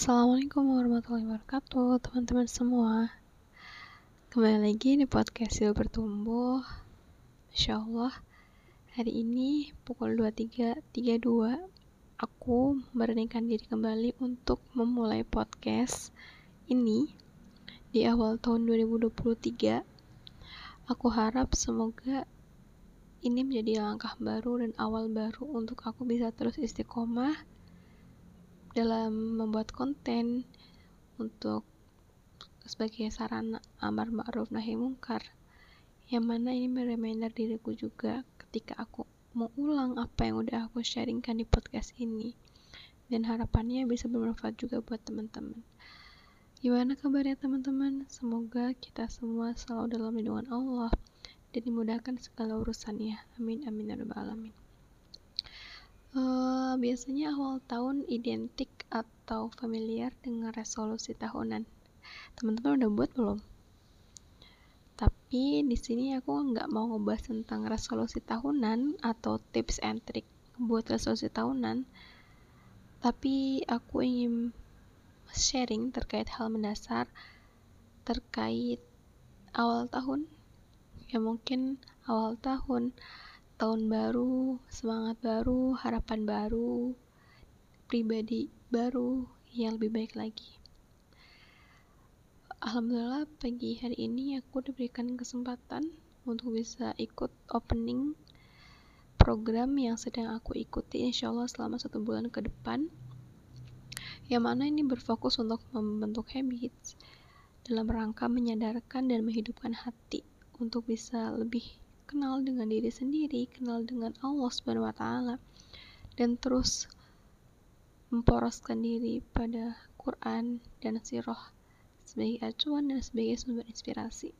Assalamualaikum warahmatullahi wabarakatuh teman-teman semua. Kembali lagi di podcast Sil Bertumbuh. Insya Allah Hari ini pukul 23.32 Aku memberanikan diri kembali untuk memulai podcast ini Di awal tahun 2023 Aku harap semoga ini menjadi langkah baru dan awal baru untuk aku bisa terus istiqomah dalam membuat konten untuk sebagai sarana amar ma'ruf nahi mungkar yang mana ini mereminder diriku juga ketika aku mau ulang apa yang udah aku sharingkan di podcast ini. Dan harapannya bisa bermanfaat juga buat teman-teman. Gimana kabarnya teman-teman? Semoga kita semua selalu dalam lindungan Allah dan dimudahkan segala urusannya. Amin amin ya alamin Uh, biasanya awal tahun identik atau familiar dengan resolusi tahunan. Teman-teman udah buat belum? Tapi di sini aku nggak mau ngebahas tentang resolusi tahunan atau tips and trick buat resolusi tahunan. Tapi aku ingin sharing terkait hal mendasar terkait awal tahun. Ya mungkin awal tahun tahun baru, semangat baru, harapan baru, pribadi baru yang lebih baik lagi. Alhamdulillah pagi hari ini aku diberikan kesempatan untuk bisa ikut opening program yang sedang aku ikuti insya Allah selama satu bulan ke depan yang mana ini berfokus untuk membentuk habits dalam rangka menyadarkan dan menghidupkan hati untuk bisa lebih kenal dengan diri sendiri, kenal dengan Allah Subhanahu wa taala dan terus memporoskan diri pada Quran dan sirah sebagai acuan dan sebagai sumber inspirasi.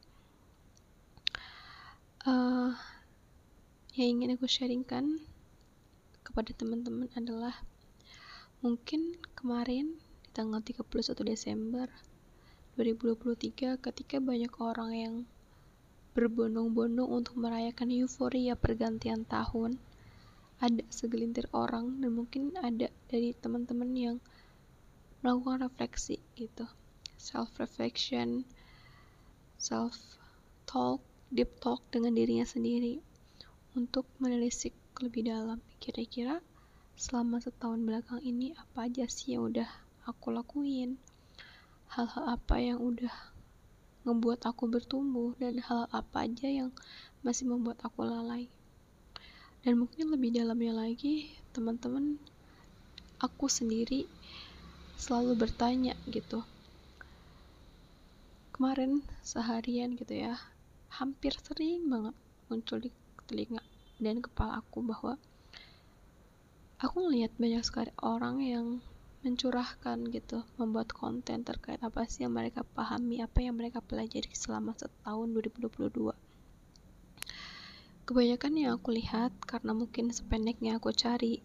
Uh, yang ingin aku sharingkan kepada teman-teman adalah mungkin kemarin di tanggal 31 Desember 2023 ketika banyak orang yang berbondong-bondong untuk merayakan euforia pergantian tahun. Ada segelintir orang dan mungkin ada dari teman-teman yang melakukan refleksi gitu. Self reflection, self talk, deep talk dengan dirinya sendiri untuk menelisik lebih dalam. Kira-kira selama setahun belakang ini apa aja sih yang udah aku lakuin? Hal-hal apa yang udah ngebuat aku bertumbuh dan hal apa aja yang masih membuat aku lalai. Dan mungkin lebih dalamnya lagi, teman-teman, aku sendiri selalu bertanya gitu. Kemarin seharian gitu ya, hampir sering banget muncul di telinga dan kepala aku bahwa aku ngelihat banyak sekali orang yang mencurahkan gitu, membuat konten terkait apa sih yang mereka pahami, apa yang mereka pelajari selama setahun 2022. Kebanyakan yang aku lihat karena mungkin sependeknya aku cari,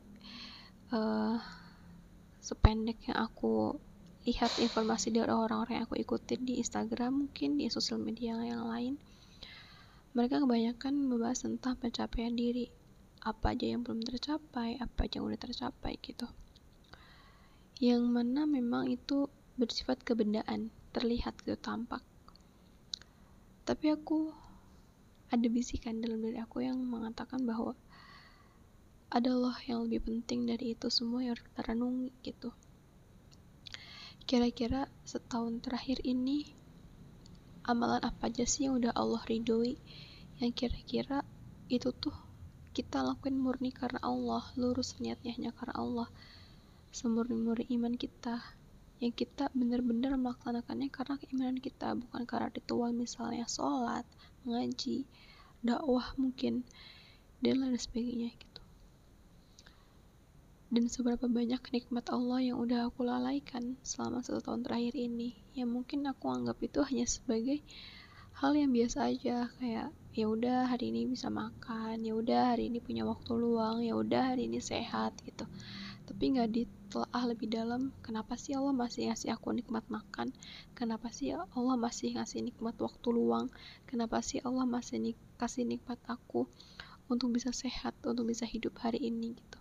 uh, sependek aku lihat informasi dari orang-orang yang aku ikutin di Instagram, mungkin di sosial media yang lain, mereka kebanyakan membahas tentang pencapaian diri, apa aja yang belum tercapai, apa aja yang udah tercapai gitu yang mana memang itu bersifat kebendaan, terlihat gitu tampak. Tapi aku ada bisikan dalam diri aku yang mengatakan bahwa ada Allah yang lebih penting dari itu semua yang harus kita renungi gitu. Kira-kira setahun terakhir ini amalan apa aja sih yang udah Allah ridhoi yang kira-kira itu tuh kita lakuin murni karena Allah, lurus niatnya hanya karena Allah semurni-murni iman kita yang kita benar-benar melaksanakannya karena keimanan kita bukan karena ritual misalnya sholat, mengaji, dakwah mungkin dan lain sebagainya gitu. Dan seberapa banyak nikmat Allah yang udah aku lalaikan selama satu tahun terakhir ini yang mungkin aku anggap itu hanya sebagai hal yang biasa aja kayak ya udah hari ini bisa makan ya udah hari ini punya waktu luang ya udah hari ini sehat gitu. Tapi nggak ditelaah lebih dalam kenapa sih Allah masih ngasih aku nikmat makan? Kenapa sih Allah masih ngasih nikmat waktu luang? Kenapa sih Allah masih nik kasih nikmat aku untuk bisa sehat untuk bisa hidup hari ini gitu?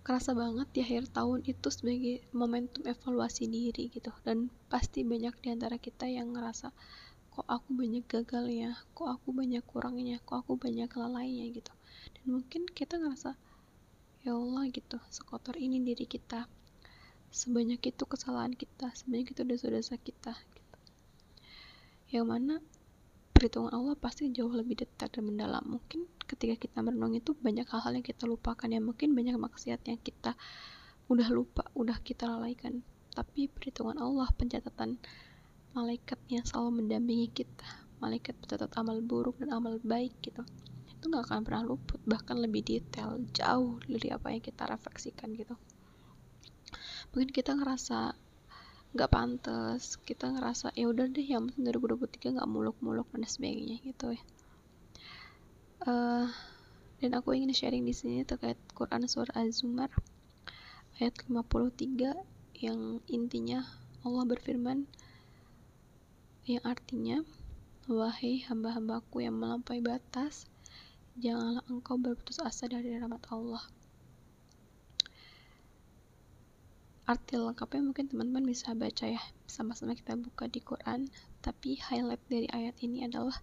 Kerasa banget di akhir tahun itu sebagai momentum evaluasi diri gitu. Dan pasti banyak di antara kita yang ngerasa kok aku banyak gagalnya? Kok aku banyak kurangnya? Kok aku banyak lalainya gitu. Dan mungkin kita ngerasa ya Allah gitu sekotor ini diri kita. Sebanyak itu kesalahan kita sebanyak itu dosa-dosa kita gitu. yang mana perhitungan Allah pasti jauh lebih detail dan mendalam. Mungkin ketika kita merenung itu banyak hal-hal yang kita lupakan ya mungkin banyak maksiat yang kita udah lupa udah kita lalaikan. Tapi perhitungan Allah pencatatan malaikat yang selalu mendampingi kita. Malaikat pencatat amal buruk dan amal baik gitu itu nggak akan pernah luput bahkan lebih detail jauh dari apa yang kita refleksikan gitu. Mungkin kita ngerasa nggak pantas kita ngerasa ya udah deh yang penting 2023 nggak muluk-muluk dan sebagainya gitu ya. Uh, dan aku ingin sharing di sini terkait Quran surah Az-Zumar ayat 53 yang intinya Allah berfirman yang artinya wahai hamba-hambaku yang melampaui batas janganlah engkau berputus asa dari rahmat Allah. Arti lengkapnya mungkin teman-teman bisa baca ya. Sama-sama kita buka di Quran. Tapi highlight dari ayat ini adalah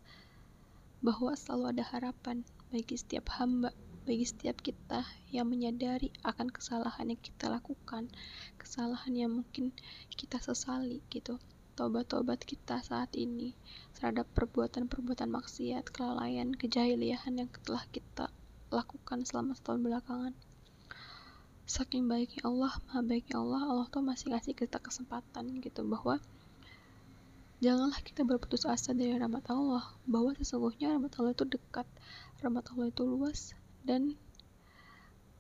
bahwa selalu ada harapan bagi setiap hamba bagi setiap kita yang menyadari akan kesalahan yang kita lakukan kesalahan yang mungkin kita sesali gitu tobat-tobat kita saat ini terhadap perbuatan-perbuatan maksiat, kelalaian, kejahiliahan yang telah kita lakukan selama setahun belakangan. Saking baiknya Allah maha baiknya Allah Allah tuh masih ngasih kita kesempatan gitu bahwa janganlah kita berputus asa dari rahmat Allah bahwa sesungguhnya rahmat Allah itu dekat rahmat Allah itu luas dan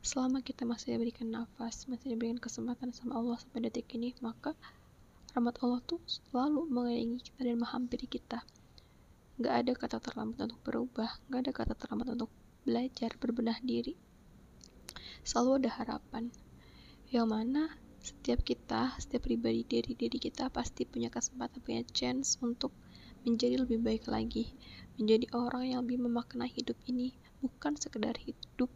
selama kita masih diberikan nafas masih diberikan kesempatan sama Allah sampai detik ini maka rahmat Allah tuh selalu mengelilingi kita dan menghampiri kita. Nggak ada kata terlambat untuk berubah nggak ada kata terlambat untuk belajar berbenah diri. Selalu ada harapan. Yang mana setiap kita, setiap pribadi dari diri kita pasti punya kesempatan, punya chance untuk menjadi lebih baik lagi, menjadi orang yang lebih memaknai hidup ini, bukan sekedar hidup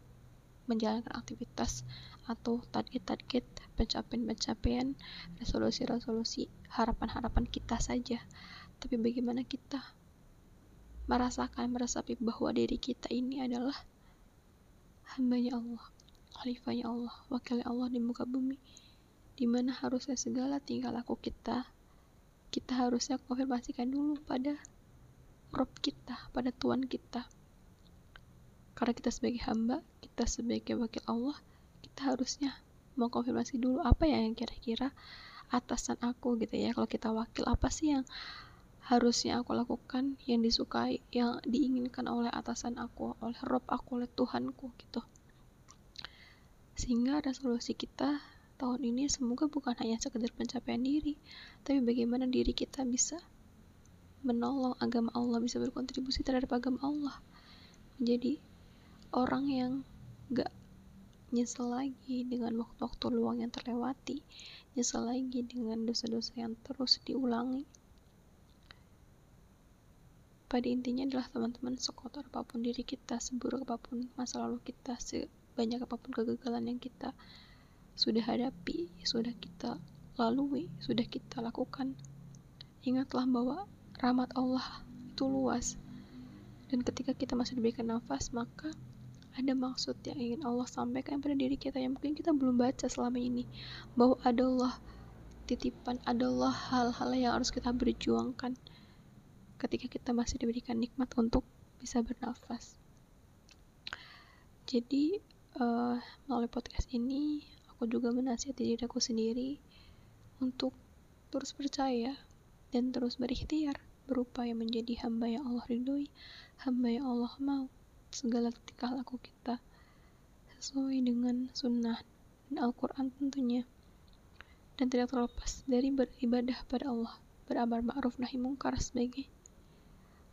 menjalankan aktivitas atau target-target pencapaian-pencapaian, resolusi-resolusi, harapan-harapan kita saja. Tapi bagaimana kita merasakan, meresapi bahwa diri kita ini adalah hambanya Allah khalifahnya Allah, wakilnya Allah di muka bumi, di mana harusnya segala tingkah laku kita, kita harusnya konfirmasikan dulu pada Rob kita, pada Tuhan kita. Karena kita sebagai hamba, kita sebagai wakil Allah, kita harusnya mau konfirmasi dulu apa ya yang kira-kira atasan aku gitu ya. Kalau kita wakil, apa sih yang harusnya aku lakukan, yang disukai, yang diinginkan oleh atasan aku, oleh Rob aku, oleh Tuhanku gitu sehingga resolusi kita tahun ini semoga bukan hanya sekedar pencapaian diri, tapi bagaimana diri kita bisa menolong agama Allah, bisa berkontribusi terhadap agama Allah. Menjadi orang yang gak nyesel lagi dengan waktu-waktu luang yang terlewati, nyesel lagi dengan dosa-dosa yang terus diulangi. Pada intinya adalah teman-teman sekotor apa pun diri kita, seburuk apa pun masa lalu kita, banyak apa pun kegagalan yang kita sudah hadapi, sudah kita lalui, sudah kita lakukan. Ingatlah bahwa rahmat Allah itu luas. Dan ketika kita masih diberikan nafas, maka ada maksud yang ingin Allah sampaikan pada diri kita yang mungkin kita belum baca selama ini. Bahwa adalah titipan, adalah hal-hal yang harus kita berjuangkan ketika kita masih diberikan nikmat untuk bisa bernafas. Jadi, uh, melalui podcast ini aku juga menasihati diri aku sendiri untuk terus percaya dan terus berikhtiar berupaya menjadi hamba yang Allah ridhoi, hamba yang Allah mau. Segala tingkah laku kita sesuai dengan sunnah dan Al-Quran tentunya. Dan tidak terlepas dari beribadah pada Allah, beramar ma'ruf nahi mungkar sebagai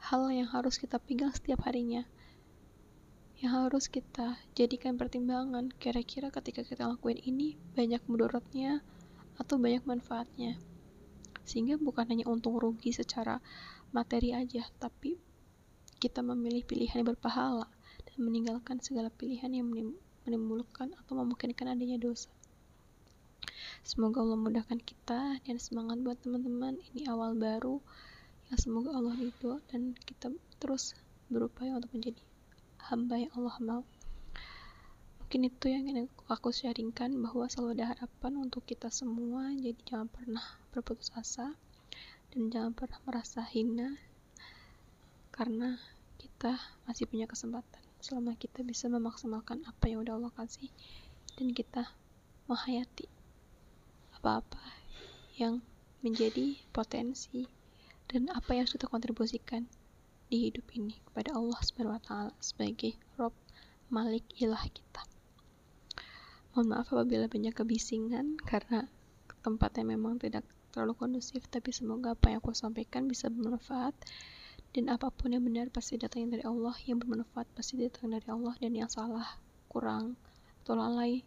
hal yang harus kita pegang setiap harinya yang harus kita jadikan pertimbangan kira-kira ketika kita lakuin ini banyak mudaratnya atau banyak manfaatnya sehingga bukan hanya untung rugi secara materi aja tapi kita memilih pilihan yang berpahala dan meninggalkan segala pilihan yang menimbulkan atau memungkinkan adanya dosa. Semoga Allah mudahkan kita dan semangat buat teman-teman. Ini awal baru yang semoga Allah ridho dan kita terus berupaya untuk menjadi hamba yang Allah mau. Mungkin itu yang ingin aku sharingkan bahwa selalu ada harapan untuk kita semua. Jadi jangan pernah berputus asa dan jangan pernah merasa hina karena kita masih punya kesempatan selama kita bisa memaksimalkan apa yang udah Allah kasih dan kita menghayati apa-apa yang menjadi potensi dan apa yang sudah kontribusikan di hidup ini kepada Allah Subhanahu wa taala sebagai Rob Malik ilah kita. Mohon maaf apabila banyak kebisingan karena tempatnya memang tidak terlalu kondusif tapi semoga apa yang aku sampaikan bisa bermanfaat dan apa pun yang benar pasti datang dari Allah yang bermanfaat pasti datang dari Allah dan yang salah kurang atau lalai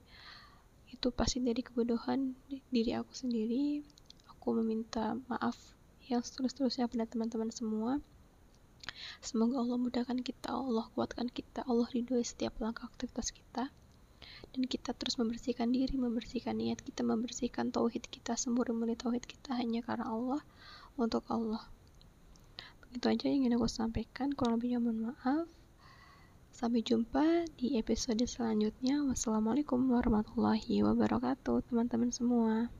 itu pasti dari kebodohan diri aku sendiri. Aku meminta maaf yang seterus-terusnya pada teman-teman semua. Semoga Allah mudahkan kita Allah kuatkan kita Allah ridhoi setiap langkah aktivitas kita. Dan kita terus membersihkan diri membersihkan niat kita membersihkan tauhid kita sembunyi tauhid kita hanya karena Allah untuk Allah itu aja yang ingin aku sampaikan kurang lebihnya mohon maaf. Sampai jumpa di episode selanjutnya. Wassalamualaikum warahmatullahi wabarakatuh teman-teman semua